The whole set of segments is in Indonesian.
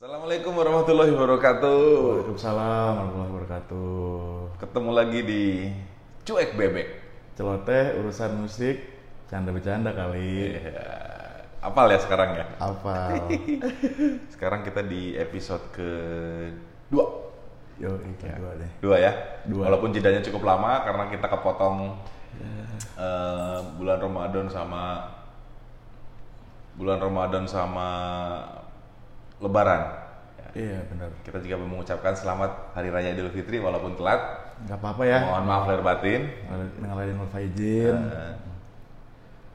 Assalamualaikum warahmatullahi wabarakatuh. Waalaikumsalam warahmatullahi wabarakatuh. Ketemu lagi di Cuek Bebek. Celoteh urusan musik, canda bercanda kali. Ya, apal ya sekarang ya? Apa? Sekarang kita di episode ke dua, Yo, kedua deh. dua ya. Dua. Walaupun jedanya cukup lama karena kita kepotong eh, bulan Ramadan sama bulan Ramadan sama Lebaran. Ya, Iya benar. Kita juga mengucapkan selamat Hari Raya Idul Fitri walaupun telat. Gak apa-apa ya. Mohon maaf lahir batin. Ngalahin wal faizin. Eh,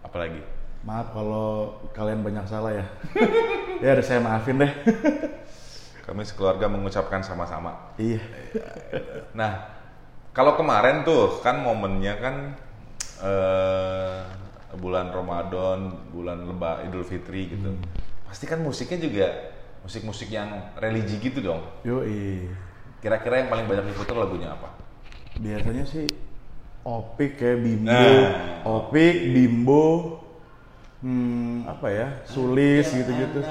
apalagi? Maaf kalau kalian banyak salah ya. ya udah saya maafin deh. Kami sekeluarga mengucapkan sama-sama. iya. Nah, kalau kemarin tuh kan momennya kan eh, bulan Ramadan, bulan Leba Idul Fitri gitu. Pasti kan musiknya juga musik-musik yang religi gitu dong. Yo, Kira-kira yang paling banyak diputar lagunya apa? biasanya sih Opik kayak Bimbo, Nah. Opik, Bimbo, hmm, apa ya, Sulis gitu-gitu.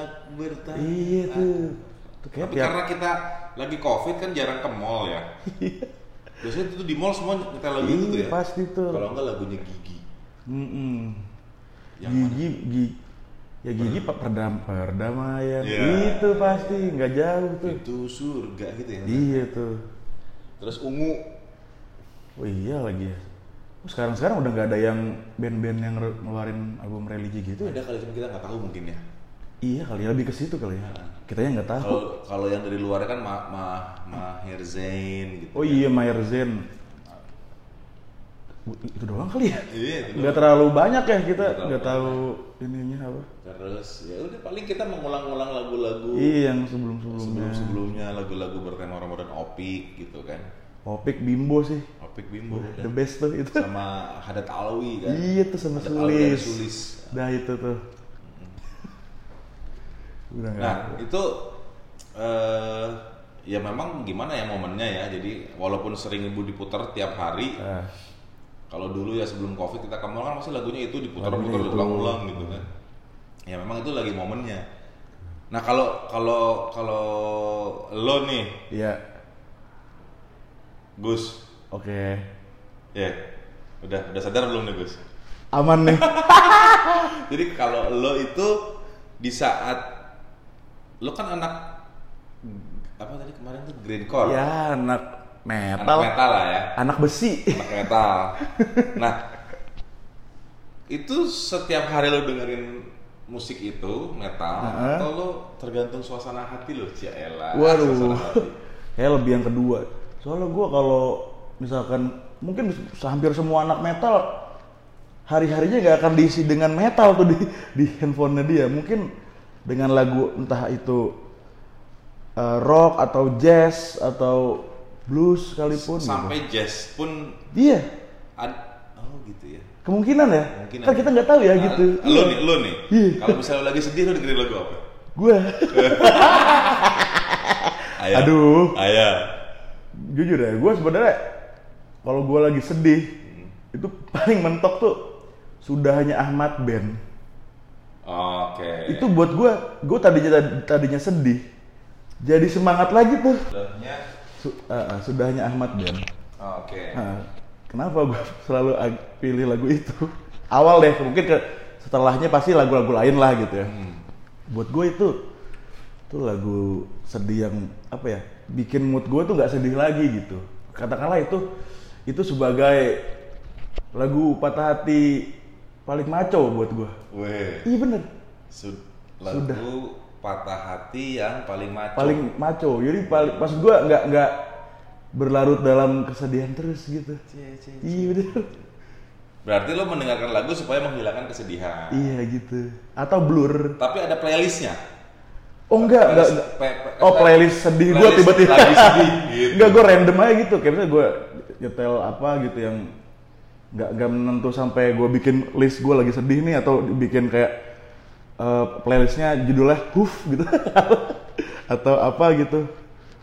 Iya tuh. Tuh kayak Tapi tiap- karena kita lagi covid kan jarang ke mall ya. Biasanya itu di mall semua nyetel lagu itu tuh Iya, ya. pasti tuh. Kalau enggak lagunya Gigi. Mm-mm. Yang gigi, gigi, ya gigi pak perdam, perdamaian. Iya. Itu pasti nggak jauh tuh. Itu surga gitu ya. Iya tuh. Terus ungu. Oh iya lagi ya. Oh, sekarang sekarang udah nggak ada yang band-band yang ngeluarin album religi gitu ya? Ada kali cuma kita nggak tahu mungkin ya. Iya kali ya, lebih ke situ kali ya. Kita yang nggak tahu. Kalau yang dari luar kan ma ma Maher Zain gitu. Oh iya Mayer Zen. Itu doang kali ya? Iya, Nggak terlalu banyak ya kita Nggak tahu ininya apa. Terus ya udah paling kita mengulang-ulang lagu-lagu Iya yang sebelum-sebelumnya. sebelum-sebelumnya lagu-lagu bertema Ramadan Opik gitu kan. Opik Bimbo sih. Opik Bimbo The dan best tuh itu. sama Hadat Alwi kan. Iya tuh sama Hadat Sulis. Sulis. Dah itu tuh. Udah. Nah, itu eh ya memang gimana ya momennya ya. Jadi walaupun sering ibu diputar tiap hari, Ah, kalau dulu ya sebelum covid kita ke mall kan masih lagunya itu diputar-putar diulang-ulang gitu kan. Ya memang itu lagi momennya. Nah kalau kalau kalau lo nih Iya. Gus, Oke. ya udah udah sadar belum nih Gus? Aman nih. Jadi kalau lo itu di saat lo kan anak apa tadi kemarin tuh grindcore, ya anak anak metal. metal lah ya. Anak besi. anak metal. Nah, itu setiap hari lo dengerin musik itu metal Heeh. atau lo tergantung suasana hati lo, Ciela. Waduh. Kayak lebih yang kedua. Soalnya gua kalau misalkan mungkin hampir semua anak metal hari-harinya nggak akan diisi dengan metal tuh di di handphonenya dia. Mungkin dengan lagu entah itu uh, rock atau jazz atau blues sekalipun. gitu. Sampai jazz pun Iya, ad- oh gitu ya. kemungkinan ya. Mungkinan. Kan kita nggak tahu ya Nah, gitu. Lo nih, lo nih. Iya. Kalau misalnya lagi sedih lo dengerin lagu apa? Gue, Ayah. aduh, Ayah. jujur ya, gue sebenarnya kalau gue lagi sedih itu paling mentok tuh sudah hanya Ahmad Band. Oke. Itu buat gue, gue tadinya tadinya sedih, jadi semangat lagi tuh. Su- ah, ah, sudah hanya Ahmad Band. Oke. Nah, kenapa gue selalu pilih lagu itu? Awal deh, mungkin ke setelahnya pasti lagu-lagu lain lah gitu ya. Hmm. Buat gue itu itu lagu sedih yang apa ya bikin mood gue tuh nggak sedih lagi gitu katakanlah itu itu sebagai lagu patah hati paling maco buat gue Weh. iya bener Sud- lagu patah hati yang paling maco. paling maco jadi paling maksud gue nggak nggak berlarut dalam kesedihan terus gitu iya bener Berarti lo mendengarkan lagu supaya menghilangkan kesedihan. iya gitu atau blur Tapi ada playlistnya. oh enggak enggak, Playlist- enggak. pe- pe- oh playlist sedih gue tiba-tiba lagi sedih, gitu. enggak gue random aja gitu kayak misalnya gue nyetel apa gitu yang nggak nggak menentu sampai gue bikin list gue lagi sedih nih atau bikin kayak eh, playlistnya judulnya huf gitu atau apa gitu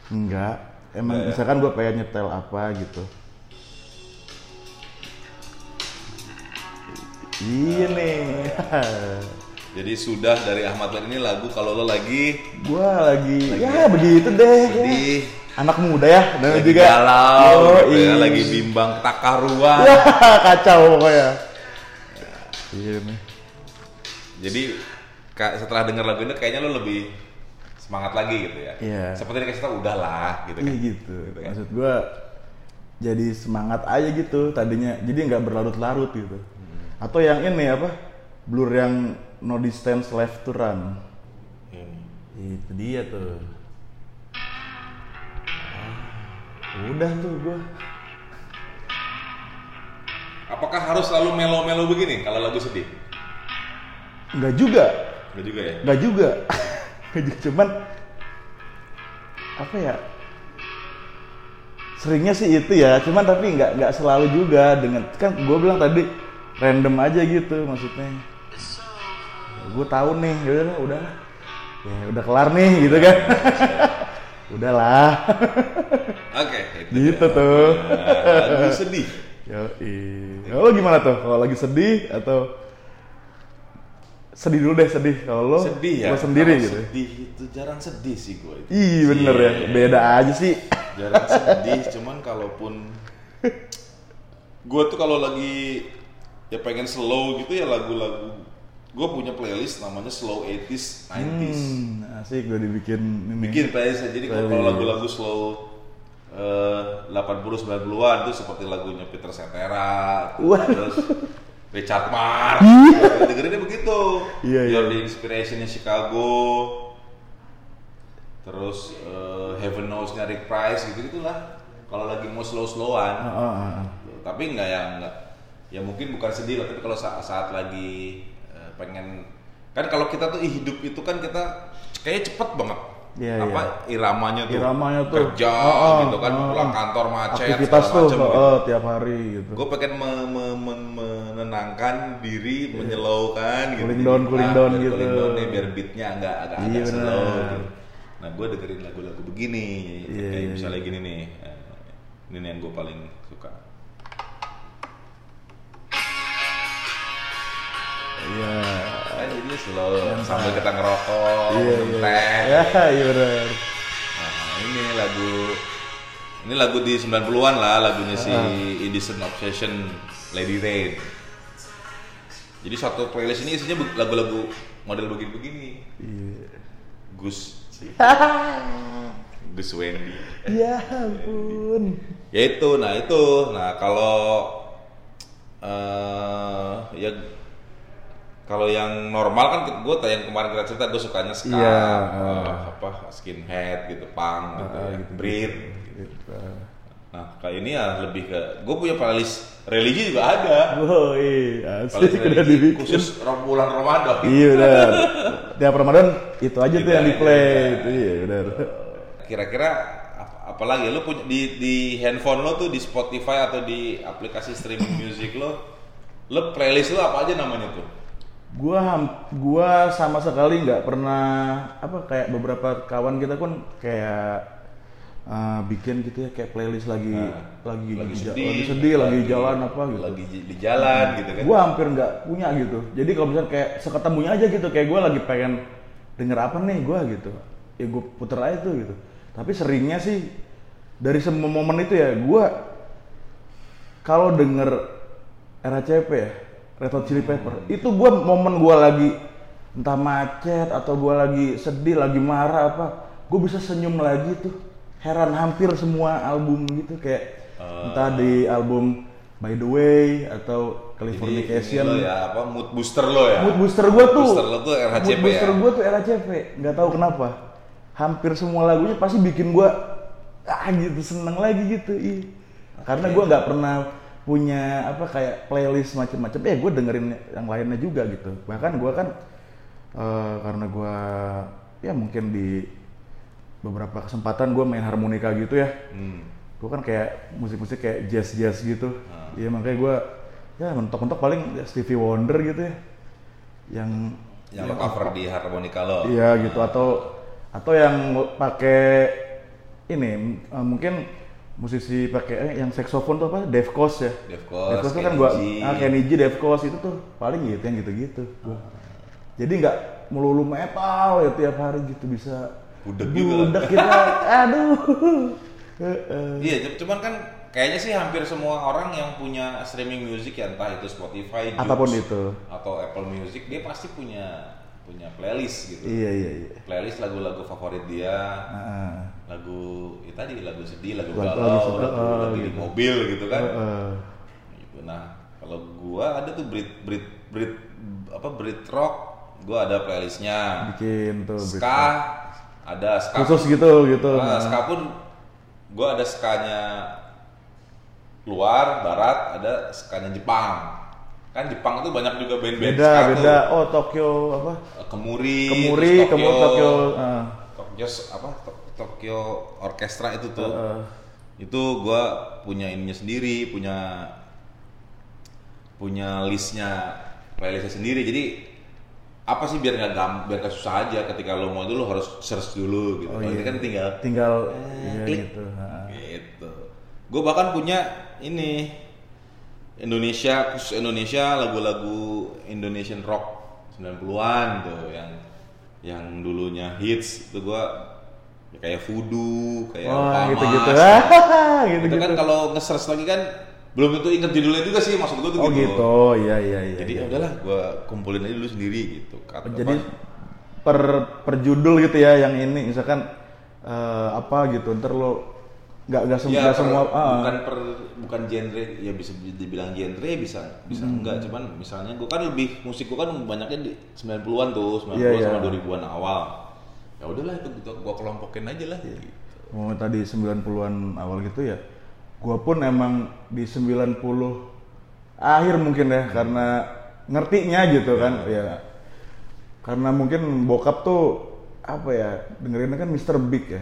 enggak emang Enggak ya? misalkan gue pengen nyetel apa gitu iya nih Jadi sudah dari Ahmad Lan ini lagu kalau lo lagi Gua lagi, ya begitu deh. ya. sedih, Anak muda ya, dan lagi juga galau, gitu ya, lagi bimbang takaruan. Ya, kacau pokoknya. Iya nih. Jadi setelah dengar lagu ini kayaknya lo lebih semangat lagi gitu ya. Iya. Seperti dikasih tau udahlah gitu kan. Iya gitu. Gitu kan. Maksud gua jadi semangat aja gitu tadinya. Jadi nggak berlarut-larut gitu. Hmm. Atau yang ini apa? Blur yang no distance left to run. Ini. Itu dia tuh. Ah, Udah tuh gua. Apakah harus selalu melo-melo begini kalau lagu sedih? Nggak juga. Enggak juga ya. Nggak juga. Nggak juga. Cuman apa ya? Seringnya sih itu ya, cuman tapi nggak nggak selalu juga dengan kan gue bilang tadi random aja gitu maksudnya. Gue tahu nih, ya udah udah ya udah kelar nih gitu kan. Udahlah. Oke, itu Gitu tuh. Lagu sedih. Yo, Kalau gimana tuh? Kalau lagi sedih atau sedih dulu deh sedih. Kalau lo sedih ya. lo sendiri gitu. Sedih itu jarang sedih sih gue. Ih bener ya, beda aja sih. Jarang sedih, cuman kalaupun gue tuh kalau lagi ya pengen slow gitu ya lagu-lagu gue punya playlist namanya slow 80s 90s Hmm, asik gue dibikin ini. bikin playlist jadi kalau lagu-lagu slow eh, 80 90-an tuh seperti lagunya Peter Cetera terus Richard Marx dengerinnya begitu Iya, iya. You're the Inspiration-nya Chicago terus eh, Heaven Knows-nya Rick Price gitu gitulah kalau lagi mau slow-slowan Ah, ah, ah, ah. tapi nggak yang nggak ya mungkin bukan sedih lah tapi kalau saat, saat lagi eh, pengen kan kalau kita tuh hidup itu kan kita kayaknya cepet banget Iya, apa iramanya tuh Iramanya tuh. kerja ah, gitu kan ah, pulang kantor macet Aktivitas tuh macam oh, gitu. oh, tiap hari gitu. gue pengen me- me- menenangkan diri menyelowkan gitu Cooling down, cooling ah, down biar gitu. cooling down nih, biar beatnya agak agak, Iya, agak slow gitu. nah gue dengerin lagu-lagu begini Iya, kayak iya, misalnya gini nih eh, ini yang gue paling suka Iya. kan jadi slow sambil kita ngerokok Iya, minum iya. teh Ya, iya benar. nah ini lagu ini lagu di 90-an lah lagunya si Ah. Edison Obsession Lady Rain jadi satu playlist ini isinya lagu-lagu model begini-begini Iya. Gus Gus Wendy Ya ampun. ya itu nah itu nah kalau eh ya kalau yang normal kan gue yang kemarin kita cerita gue sukanya ska Iya, eh, ah. apa skinhead gitu punk gitu, Ah, ya. gitu, breed Gitu. nah kayak ini ya lebih ke gue punya playlist religi juga ada Oh iya, asik udah dibikin. khusus bulan Ramadan Iya benar. Tiap Ramadan itu aja tuh Iya, yang di play. iya. Iya benar. kira-kira ap- apalagi lo punya di di handphone lo tuh di Spotify atau di aplikasi streaming music lo lo playlist lo apa aja namanya tuh Gua gua sama sekali nggak pernah apa kayak beberapa kawan kita pun kayak uh, bikin gitu ya kayak playlist lagi Nah, lagi lagi sedih, lagi sedih, lagi, jalan apa gitu. lagi di, jalan gitu kan Gua hampir nggak punya gitu. Jadi kalau misalnya kayak seketemunya aja gitu kayak gua lagi pengen denger apa nih gua gitu. Ya gua puter aja tuh gitu. Tapi seringnya sih dari semua momen itu ya gua kalau denger RACP ya, Red Hot Chili Pepper, itu gua momen gua lagi entah macet atau gua lagi sedih, lagi marah apa, gua bisa senyum lagi tuh. Heran hampir semua album gitu kayak entah di album By the Way atau Jadi, Californication. lo ya apa mood booster lo ya Mood booster gua tuh. booster lo tuh RHCP mood booster ya gua tuh RHCP, nggak tahu kenapa. Hampir semua lagunya pasti bikin gua ah gitu seneng lagi gitu. Ih. Karena gua nggak pernah punya apa kayak playlist macam-macam. Eh gua dengerin yang lainnya juga gitu. Bahkan gua kan eh, karena gua ya mungkin di beberapa kesempatan gua main harmonika gitu ya. hmm. Gue kan kayak musik-musik kayak jazz-jazz gitu. Ah. Iya makanya gue ya mentok-mentok paling ya Stevie Wonder gitu ya. Yang yang lo cover di harmonika lo iya gitu atau atau yang pakai ini eh, mungkin musisi pakai eh, yang saxophone tuh apa? Dave Koz ya. Dave Koz, tuh kan Kenny gua G. ah, Kenny G, Dave Koz itu tuh paling gitu yang gitu-gitu. Gua. Jadi nggak melulu metal ya tiap hari gitu bisa Budek juga. Budek kita, aduh. Iya, cu- cuman kan kayaknya sih hampir semua orang yang punya streaming music ya entah itu Spotify, Joox, Apa pun itu. atau Apple Music, dia pasti punya punya playlist gitu. Iya iya iya. Playlist lagu-lagu favorit dia, Heeh. lagu ya tadi lagu sedih, lagu Lagu- galau, lagu sedih, lagu, oh, lagi di gitu. mobil gitu kan. Heeh. Gitu. Nah, kalau gua ada tuh Brit Brit Brit apa Brit rock, gua ada playlistnya. Bikin tuh Ska berita. Ada ska khusus gitu gitu. Nah, Nah. ska pun gua ada skanya luar, barat, ada skanya Jepang. Kan Jepang itu banyak juga band-band Beda ska beda. tuh. Oh Tokyo apa? Eh, Kemuri, Kemuri, terus Kemuri Tokyo. ah. Tokyo apa? To- Tokyo Orkestra itu tuh. Heeh. Itu gua punya ininya sendiri, punya punya listnya playlistnya sendiri. Jadi apa sih biar nggak gam, biar nggak susah aja ketika lo mau itu lo harus search dulu gitu. Oh, iya. ini kan tinggal Tinggal Eh, iya klik. gitu. gitu. Gue bahkan punya ini Indonesia khusus Indonesia lagu-lagu Indonesian rock 90-an tuh yang yang dulunya hits itu gua ya kayak Voodoo, kayak Wah Pamas. gitu-gitu. gitu Itu gitu. kan kalau nge-search lagi kan belum tentu inget judulnya juga sih maksud gua tuh Oh gitu. gitu. Iya iya iya. Jadi iya. ya udahlah gua kumpulin aja dulu sendiri gitu. Kata Jadi apa, per per judul gitu ya yang ini misalkan eh, apa gitu ntar lo nggak nggak sem- Ya, per- semua ah, bukan per bukan genre ya bisa dibilang genre bisa bisa Hmm. enggak cuman misalnya gua kan lebih musik gua kan banyaknya di 90-an tuh 90-an Iya, iya. sama 2000-an awal ya udahlah itu gua kelompokin aja lah gitu. mau tadi 90-an awal gitu ya gua pun emang di 90 akhir mungkin ya karena ngertinya gitu kan ya karena mungkin bokap tuh apa ya dengerinnya kan Mr. Big ya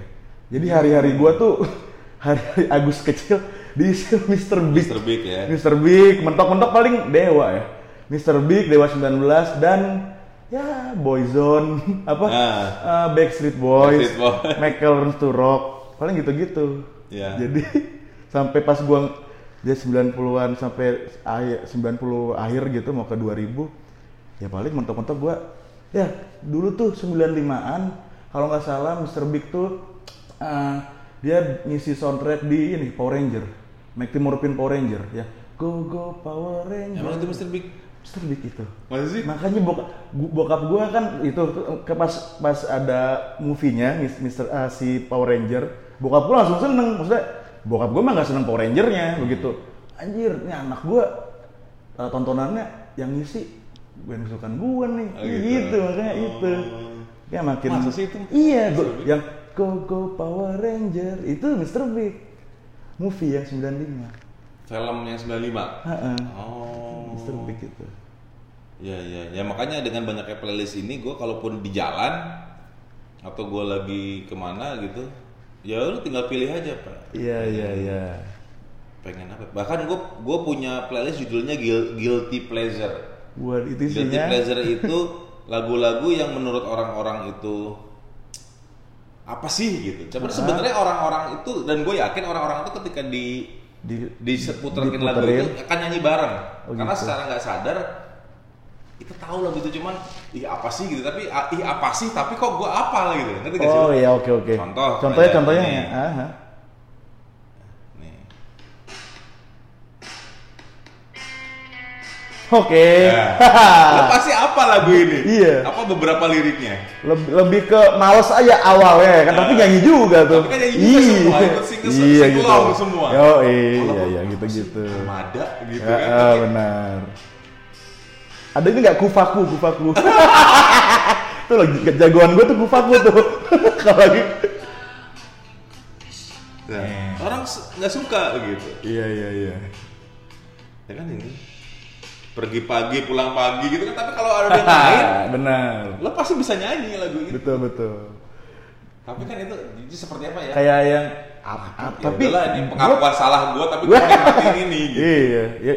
jadi hari-hari gua tuh hari-hari Agus kecil diisi Mr. Big Mr. Big ya Mr. Big, mentok-mentok paling Dewa ya. Mr. Big, Dewa 19 dan ya Boyzone apa Nah. eh, Backstreet Boys, Backstreet Boys. Michael Runs to Rock, paling gitu-gitu. Ya. Jadi sampai pas gua dia 90-an sampai akhir 90 akhir gitu mau ke 2000 ya paling mentok-mentok gua ya dulu tuh 95-an kalau nggak salah Mr. Big tuh eh, dia ngisi soundtrack di ini Power Ranger Mighty Morphin Power Ranger ya Go Go Power Ranger emang itu Mr. Big Mr. Big itu masa sih makanya bokap, bokap gua kan itu ke pas pas ada movie-nya Mr. ah, si Power Ranger bokap gua langsung seneng maksudnya bokap gua mah nggak seneng Power Ranger-nya begitu anjir ini anak gua eh, tontonannya yang ngisi band kesukaan gua nih Oh, gitu. gitu. makanya Oh. itu ya makin Masa sih itu? iya. Big? yang Go Go Power Ranger itu Mr. Big movie yang 95 film yang 95 Heeh. oh Mr. Big itu Ya ya ya makanya dengan banyaknya playlist ini gue kalaupun di jalan atau gue lagi ke mana gitu ya lu tinggal pilih aja pak. Iya iya iya. pengen apa? Bahkan gue gue punya playlist judulnya Guil- guilty pleasure. Buat itu guilty isinya pleasure itu lagu-lagu yang menurut orang-orang itu apa sih gitu. Coba sebenarnya orang-orang itu dan gue yakin orang-orang itu ketika di di diseputerin lagu diputerin. itu akan nyanyi bareng. Oh, karena gitu. secara nggak sadar itu tahu lagu itu cuman ih apa sih gitu tapi ah, ih apa sih tapi kok gua apal gitu ngerti gak sih Oh iya oke oke. Contoh, Contohnya contohnya ini. ya. Aha. nih Oke. Ya. lo pasti apa lagu ini Iya. apa beberapa liriknya Lebih, lebih ke males aja awalnya kan tapi nyanyi juga tuh. Tapi kan nyanyi juga semua, ikut sing- sing- iya gitu. semua. Yo iya iya gitu-gitu. Armada gitu Ya, kan ah, benar. Ada ini nggak kufaku kufaku. tuh lagi jagoan gue tuh kufaku tuh. Kalau lagi. Nah, orang se- nggak suka gitu Iya iya iya. ya kan ini pergi pagi pulang pagi gitu kan tapi kalau ada yang main benar. lo pasti bisa nyanyi lagu itu Betul betul. Tapi kan itu, itu seperti apa ya? Kayak yang Ya tapi udahlah, ini pengakuan salah gua tapi gua nikmatin ini gitu. Iya, ya.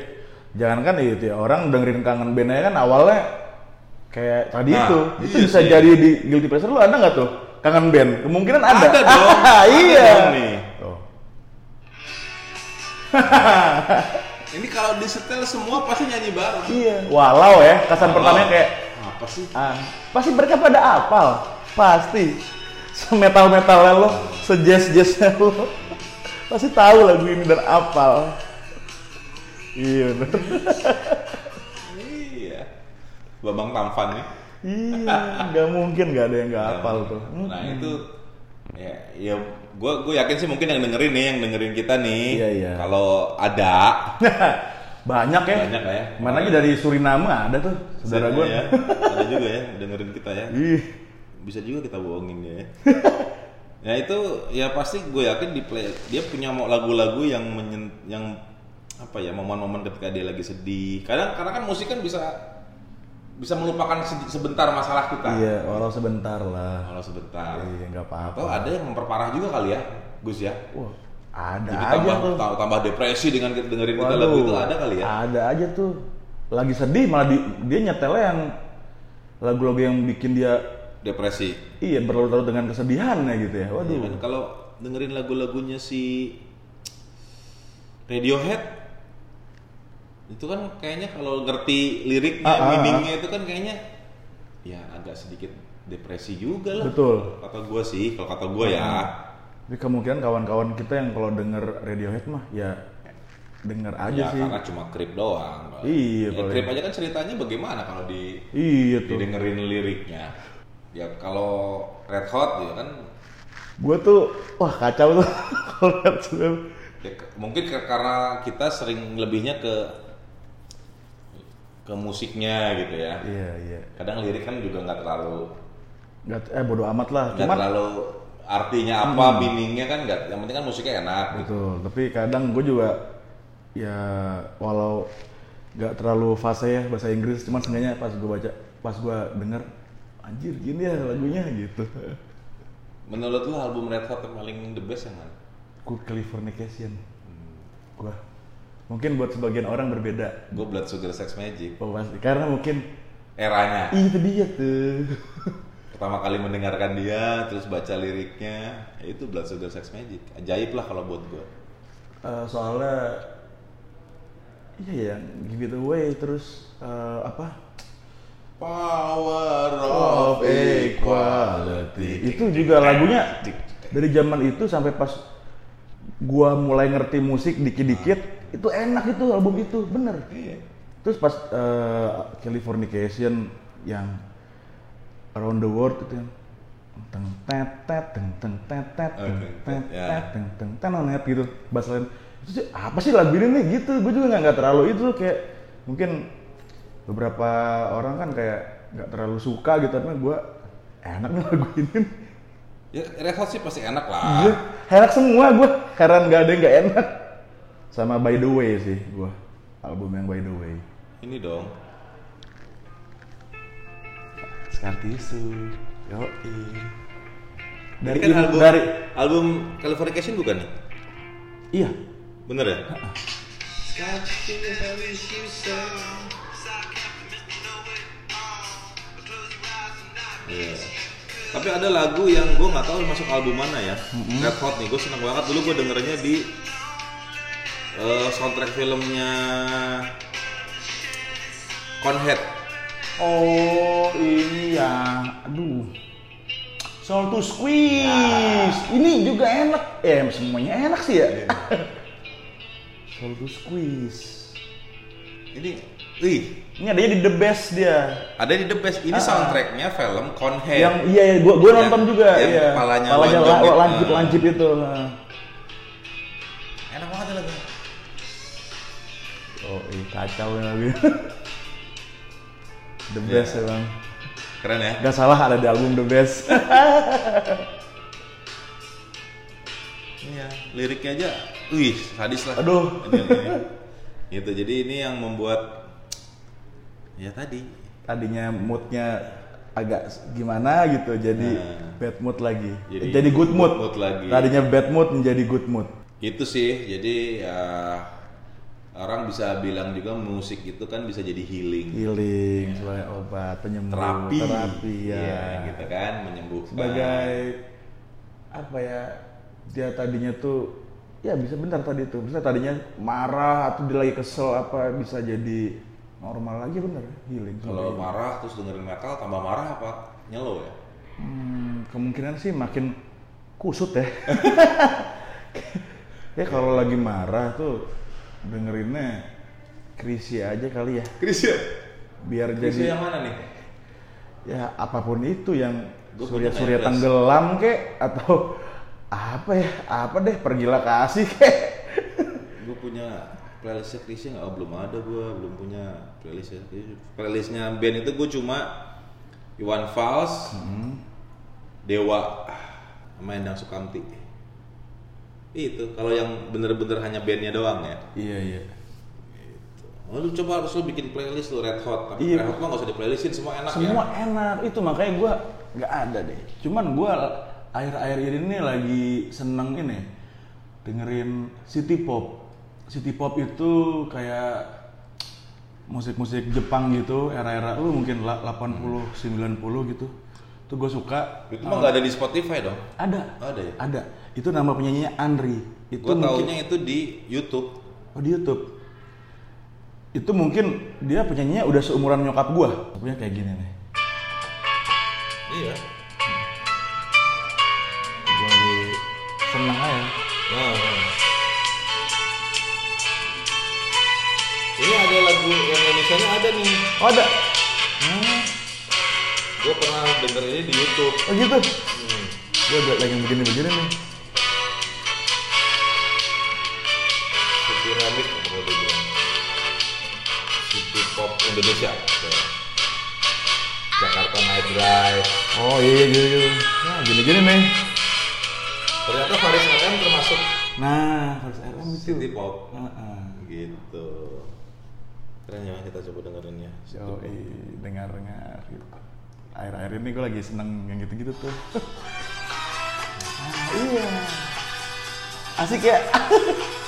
Jangan kan itu ya orang dengerin kangen bandnya kan awalnya kayak tadi Nah, itu, itu iya bisa sih. jadi di guilty pleasure lu ada nggak tuh kangen band? Kemungkinan ada. Ada dong. iya. Ada dong nih. Tuh. Ini kalau disetel semua pasti nyanyi bareng. Iya. Walau ya kesan Walau. pertamanya kayak Apa apa sih? Ah, pasti mereka pada apal, pasti. Semetal metalnya lo, sejazz jazznya lo, pasti tahu lagu ini dan apal. Iya bener. Iya. Babang Tampan nih. Iya, nggak mungkin nggak ada yang nggak apal tuh. Nah itu ya, ya gue gue yakin sih mungkin yang dengerin nih, yang dengerin kita nih. Iya, iya. Kalau ada, Banyak ya. Banyak lah ya. Mana aja dari Suriname ada tuh, saudara gue. ya, ada juga ya dengerin kita ya. Ih, Bisa juga kita bohongin ya. ya itu ya pasti gue yakin di play dia punya mau lagu-lagu yang menyen, yang apa ya momen-momen ketika dia lagi sedih. Kadang karena kan musik kan bisa bisa melupakan se- sebentar masalah kita. iya, walau sebentar lah. Kalau sebentar. Iya, nggak apa-apa. Atau ada yang memperparah juga kali ya, Gus ya. Wah, ada Jadi aja tambah tuh. ta- tambah depresi dengan kita dengerin kita Waduh, lagu itu ada kali ya. Ada aja tuh. Lagi sedih malah di- dia nyetelnya yang lagu-lagu yang bikin dia Depresi. iya berlarut-larut dengan kesedihannya gitu ya. Waduh. Iya kan? Kalau dengerin lagu-lagunya si Radiohead itu kan kayaknya kalau ngerti liriknya, Ah, ah, ah. meaningnya itu kan kayaknya ya agak sedikit depresi juga lah. Betul. Kata gua sih, kalau kata gua ya. Tapi kemungkinan kawan-kawan kita yang kalau denger Radiohead mah ya denger aja ya sih. karena cuma krip doang. Iya, Ya, krip aja kan ceritanya bagaimana kalau di Iya tuh. didengerin liriknya. Ya kalau Red Hot ya kan Gue tuh wah kacau tuh kalau lihat film. ya, mungkin karena kita sering lebihnya ke ke musiknya gitu ya. Iya iya. Kadang lirik kan juga nggak terlalu Nggak, eh bodo amat lah. nggak Cuman terlalu artinya apa, meaningnya kan nggak. Yang penting kan musiknya enak. Gitu. betul. Tapi kadang gue juga ya walau nggak terlalu fase ya bahasa Inggris, cuman seenggaknya pas gue baca, pas gue denger anjir gini ya lagunya gitu. Menurut lu album Red Hot yang paling the best yang mana? Good Californication. Gua mungkin buat sebagian orang berbeda. Gue Blood Sugar Sex Magic. Oh, pasti. Karena mungkin Eranya. Itu dia tuh. Pertama kali mendengarkan dia, terus baca liriknya, ya itu Blood Sugar Sex Magic. Ajaib lah kalau buat gue. Eh, soalnya iya ya, give it away terus eh, apa? Power of equality. Itu juga lagunya dari zaman itu sampai pas gua mulai ngerti musik dikit-dikit itu enak itu album itu bener. Iya. Terus pas eh, Californication yang Around the World itu yang teng tet tet teng teng tet tet Oh, teng teng, tet ya. tet teng teng tenonet gitu bass line itu sih apa sih lagu ini nih gitu gue juga nggak terlalu itu kayak mungkin beberapa orang kan kayak nggak terlalu suka gitu tapi gue enak nih lagu ini Ya Red Hot sih pasti enak lah. Iya, enak semua gue heran nggak ada yang nggak enak sama By the Way sih gue album yang By the Way Ini dong. Scar Tissue yo Dari dari kan album, dari album Californication bukan nih? iya Bener ya? Iya. Tapi ada lagu yang gue nggak tahu masuk album mana ya. Red Hot nih, gue seneng banget dulu gue dengernya di eh, soundtrack filmnya Conhead. Oh ini ya, aduh. Soul to squeeze. Ini juga enak. Eh semuanya enak sih ya. Soul to squeeze. Ini, wih, Ini adanya di The Best dia. ada di The Best. Ini Ah. soundtracknya film Conhead. Yang iya, iya gua, gua Yang- nonton juga. yang iya. kepalanya gitu. lancip Ah. lancip itu. ah. Kacau ya lagi. The Iya. Best emang. Keren ya? Gak salah ada di album The Best. Iya, liriknya aja, wih, sadis lah. Aduh. Ini, ini. Gitu, jadi ini yang membuat ya tadi Tadinya moodnya agak gimana gitu, jadi Nah. bad mood lagi. Jadi Jadi, good mood. mood lagi. Tadinya bad mood menjadi good mood. itu sih. Jadi ya orang bisa bilang juga musik itu kan bisa jadi healing, Healing sebagai obat penyembuh, terapi, terapi ya. Iya, gitu kan, menyembuhkan. Sebagai apa ya? Dia tadinya tuh ya bisa bentar tadi tuh. Bisa tadinya marah atau dia lagi kesel apa bisa jadi normal lagi bener healing Kalau marah terus dengerin metal tambah marah apa? Nyelo ya? Hmm, kemungkinan sih makin kusut ya. ya kalau lagi marah tuh dengerinnya Krisya aja kali ya. Krisya. Biar Krisya jadi yang mana nih? ya apa pun itu yang Gua surya-surya punya playlist. tenggelam kek atau apa ya apa deh pergilah kasih kek. Gue punya playlistnya Krisya nggak? Oh, belum ada gue, belum punya playlistnya. Playlistnya band itu gue cuma Iwan Fals, Dewa, sama Endang Sukamti. Itu kalau yang bener-bener hanya bandnya doang ya. Iya iya. Oh, lu coba harus lu bikin playlist lu Red Hot. Tapi Iya. Red Hot mah gak usah di playlistin, semua enak Semua ya. enak itu makanya gua nggak ada deh. Cuman gua akhir-akhir ini lagi seneng ini dengerin city pop. City pop itu kayak musik-musik Jepang gitu, era-era lu mungkin la- 80 90 gitu. Tuh gue suka. Itu mah gak ada di Spotify dong. Ada. Ada ya? Ada. Itu nama penyanyinya Andri. Itu Gue mungkin taunya itu di YouTube. oh di YouTube. Itu mungkin dia penyanyinya udah seumuran nyokap gua. Punya kayak gini nih. Iya. Gua lagi seneng aja. Nah. Ini ada lagu yang Indonesia ada nih. Oh ada. Gue pernah denger ini di YouTube. Oh gitu. Hmm. Gue lagi begini-begini nih. Apa kalau dia bilang. City Pop Indonesia. Jakarta Night Drive. Oh iya gitu gitu. Nah gini-gini nih. Ternyata Faris RM termasuk Nah harus RM itu. City Pop. Heeh. Gitu. Keren ya kita coba dengerin ya. Yo, Pop. dengar-dengar gitu. Akhir-akhir ini gue lagi seneng yang gitu-gitu tuh. ah, iya. Asik ya.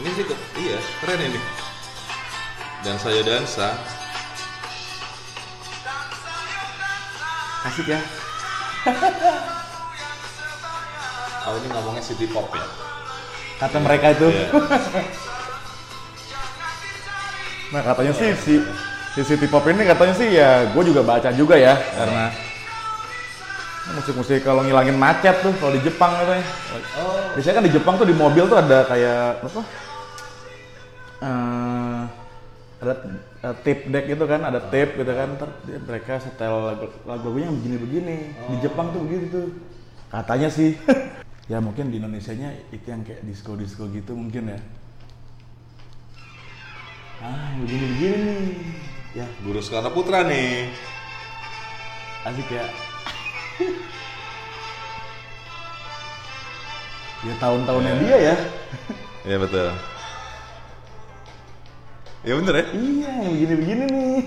Ini sih iya keren ini. Dan saya dansa. Asik ya. Oh ini ngomongnya city pop ya. Kata mereka itu. Iya. Nah katanya sih si si City Pop ini katanya sih ya gue juga baca juga ya karena musik-musik kalau ngilangin macet tuh kalau di Jepang katanya. Oh. Biasanya kan di Jepang tuh di mobil tuh ada kayak apa? Eh, ada eh, tape deck gitu kan, ada tape gitu kan. Ntar mereka setel lagu lagu-lagunya yang begini-begini. Di Jepang tuh begitu tuh. Katanya sih. ya mungkin di Indonesia-nya itu yang kayak disco-disco gitu mungkin ya. Ah, begini-begini nih. Ya, Guru Soekarno Putra nih. asik ya. ya tahun-tahunnya dia ya. Iya betul. Ya bener ya. Iya, yang begini-begini nih.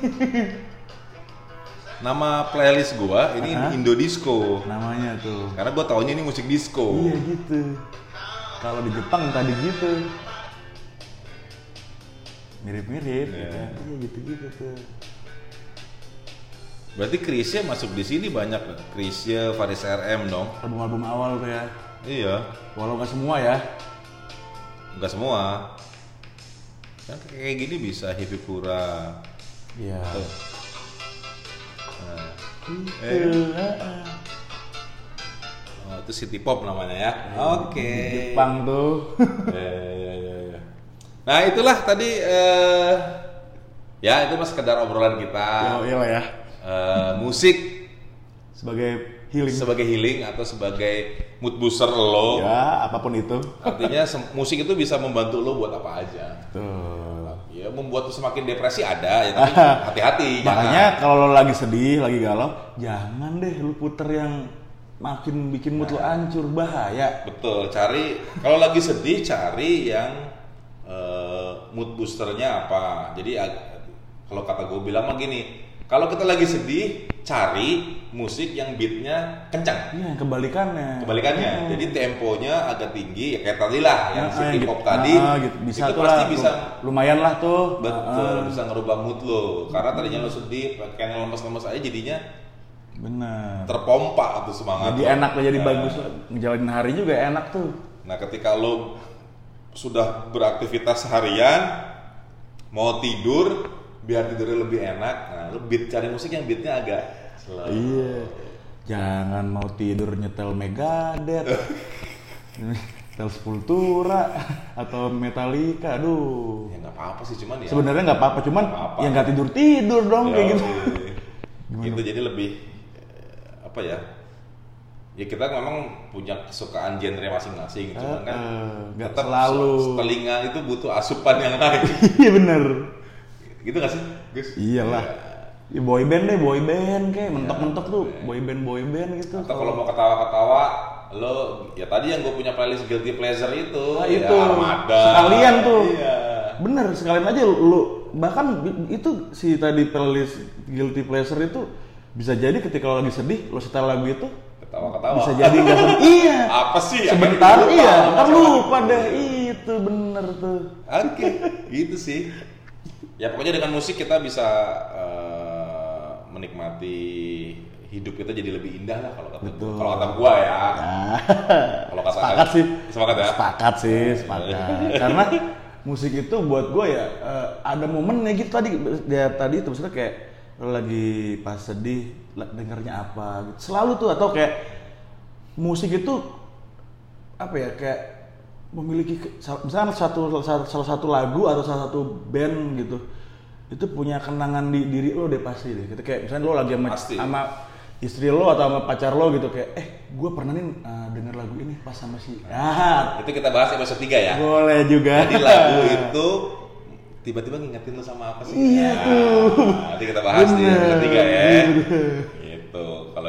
Nama playlist gua ini Aha. Indo Disco. Namanya tuh. Karena gua taunya ini musik disco. Iya gitu. Kalau di Jepang tadi gitu. Mirip-mirip Iya. gitu. Iya gitu-gitu tuh. Berarti Krisya masuk di sini banyak. Krisya, Faris RM dong. Album-album awal tuh ya. Iya. Walau nggak semua ya. Enggak semua. Kan kayak gini bisa Hipipura. Iya. Tuh. Nah, heeh. oh, itu City Pop namanya ya. Oke. Di Jepang tuh. ya, ya, ya, ya. Nah itulah tadi eh, ya itu mas sekedar obrolan kita iya lah ya. Eh, musik Sebagai healing. sebagai healing atau sebagai mood booster lo. Ya, apa pun itu. Artinya musik itu bisa membantu lo buat apa aja. Tuh. Ya membuat lo semakin depresi ada ya tapi hati-hati. Makanya kalau lo lagi sedih, lagi galau, jangan deh lu puter yang makin bikin mood lo hancur, bahaya. Betul, cari kalau lagi sedih cari yang eh, mood boosternya apa. Jadi kalau kata gue bilang mah gini, kalau kita lagi sedih cari musik yang beatnya kencang. Iya, kebalikannya. Kebalikannya, Hmm. jadi temponya agak tinggi ya kayak tadi lah yang Ah, city gitu. pop tadi. Ah, gitu. Bisa itu pasti lah, bisa lumayan lah tuh. betul Ah, bisa ngerubah mood lo. Karena tadinya lo sedih, kayak lemes-lemes aja jadinya bener. terpompa tuh semangat. Jadi lo. enak lah, jadi Nah. bagus. Ngejalanin hari juga enak tuh. Nah, ketika lo sudah beraktivitas harian, mau tidur biar tidurnya lebih enak. Nah, lu beat cari musik yang beatnya agak slow. Iya. Jangan mau tidur nyetel Megadeth. nyetel Sepultura atau Metallica. Aduh. Ya nggak apa-apa sih cuman ya. Sebenarnya nggak apa-apa, cuman Nggak apa-apa. ya nggak tidur tidur dong kayak gitu. Itu jadi lebih eh, apa ya? Ya kita memang punya kesukaan genre masing-masing, cuman kan Eh, nggak tetap selalu. se- telinga itu butuh asupan yang lain. Iya bener. Gitu gak sih, Gus? Iyalah. Ya, boy band deh, boy band kayak mentok-mentok tuh boy band boy band gitu. Atau kalau mau ketawa-ketawa, lo ya tadi yang gue punya playlist guilty pleasure itu, Nah, ya itu. Armada. Sekalian tuh. Iya. Bener, sekalian aja lu- bahkan itu si tadi playlist guilty pleasure itu bisa jadi ketika lo lagi sedih, lo setel lagu itu Ketawa-ketawa. bisa jadi nggak sedih. iya. Apa sih? Sebentar Akhirnya lupa iya, ntar lupa deh itu bener tuh. Oke, gitu sih. Ya pokoknya dengan musik kita bisa eh, menikmati hidup kita jadi lebih indah lah kalau kata Betul. kalau kata gua ya. Nah, Kalau kata sepakat sih. Sepakat ya. Sepakat sih, sepakat. Karena musik itu buat gue ya eh, ada momennya gitu tadi dia tadi itu maksudnya kayak lagi pas sedih dengernya apa gitu. Selalu tuh atau kayak musik itu apa ya kayak memiliki misalnya satu salah, satu lagu atau salah satu band gitu itu punya kenangan di diri lo deh pasti deh gitu kayak misalnya lo lagi sama, Pasti. sama istri lo atau sama pacar lo gitu kayak eh gue pernah nih uh, denger lagu ini pas sama si ah Itu kita bahas episode 3 ya. boleh juga Jadi lagu itu tiba-tiba ngingetin lu sama apa sih? Iya Ya, tuh. Nanti kita bahas di episode 3 ya.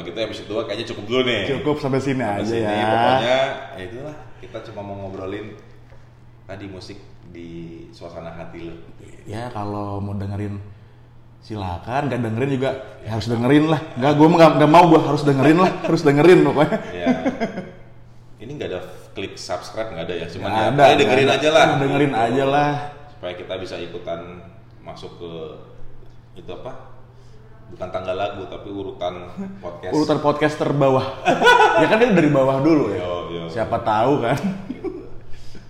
Gitu. Episode 2 kayaknya cukup dulu nih. cukup sampai sini Sampai aja sini, ya Pokoknya ya itulah kita cuma mau ngobrolin tadi musik di suasana hati lo. ya kalau mau dengerin silakan nggak dengerin juga ya harus dengerin lah nggak gue nggak mau gue harus dengerin lah harus dengerin pokoknya Ya. Ini nggak ada klik subscribe nggak ada ya, cuman Nggak ya ada, pokoknya dengerin ada. aja lah. dengerin aja lah Supaya kita bisa ikutan masuk ke itu apa? Bukan tanggal lagu tapi urutan podcast. urutan podcast terbawah ya kan itu dari bawah dulu ya Yo, yo. siapa tahu kan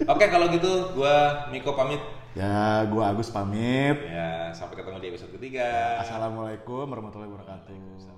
Oke kalau gitu gua Miko pamit. ya gue Agus pamit Ya sampai ketemu di episode ketiga. assalamualaikum warahmatullahi wabarakatuh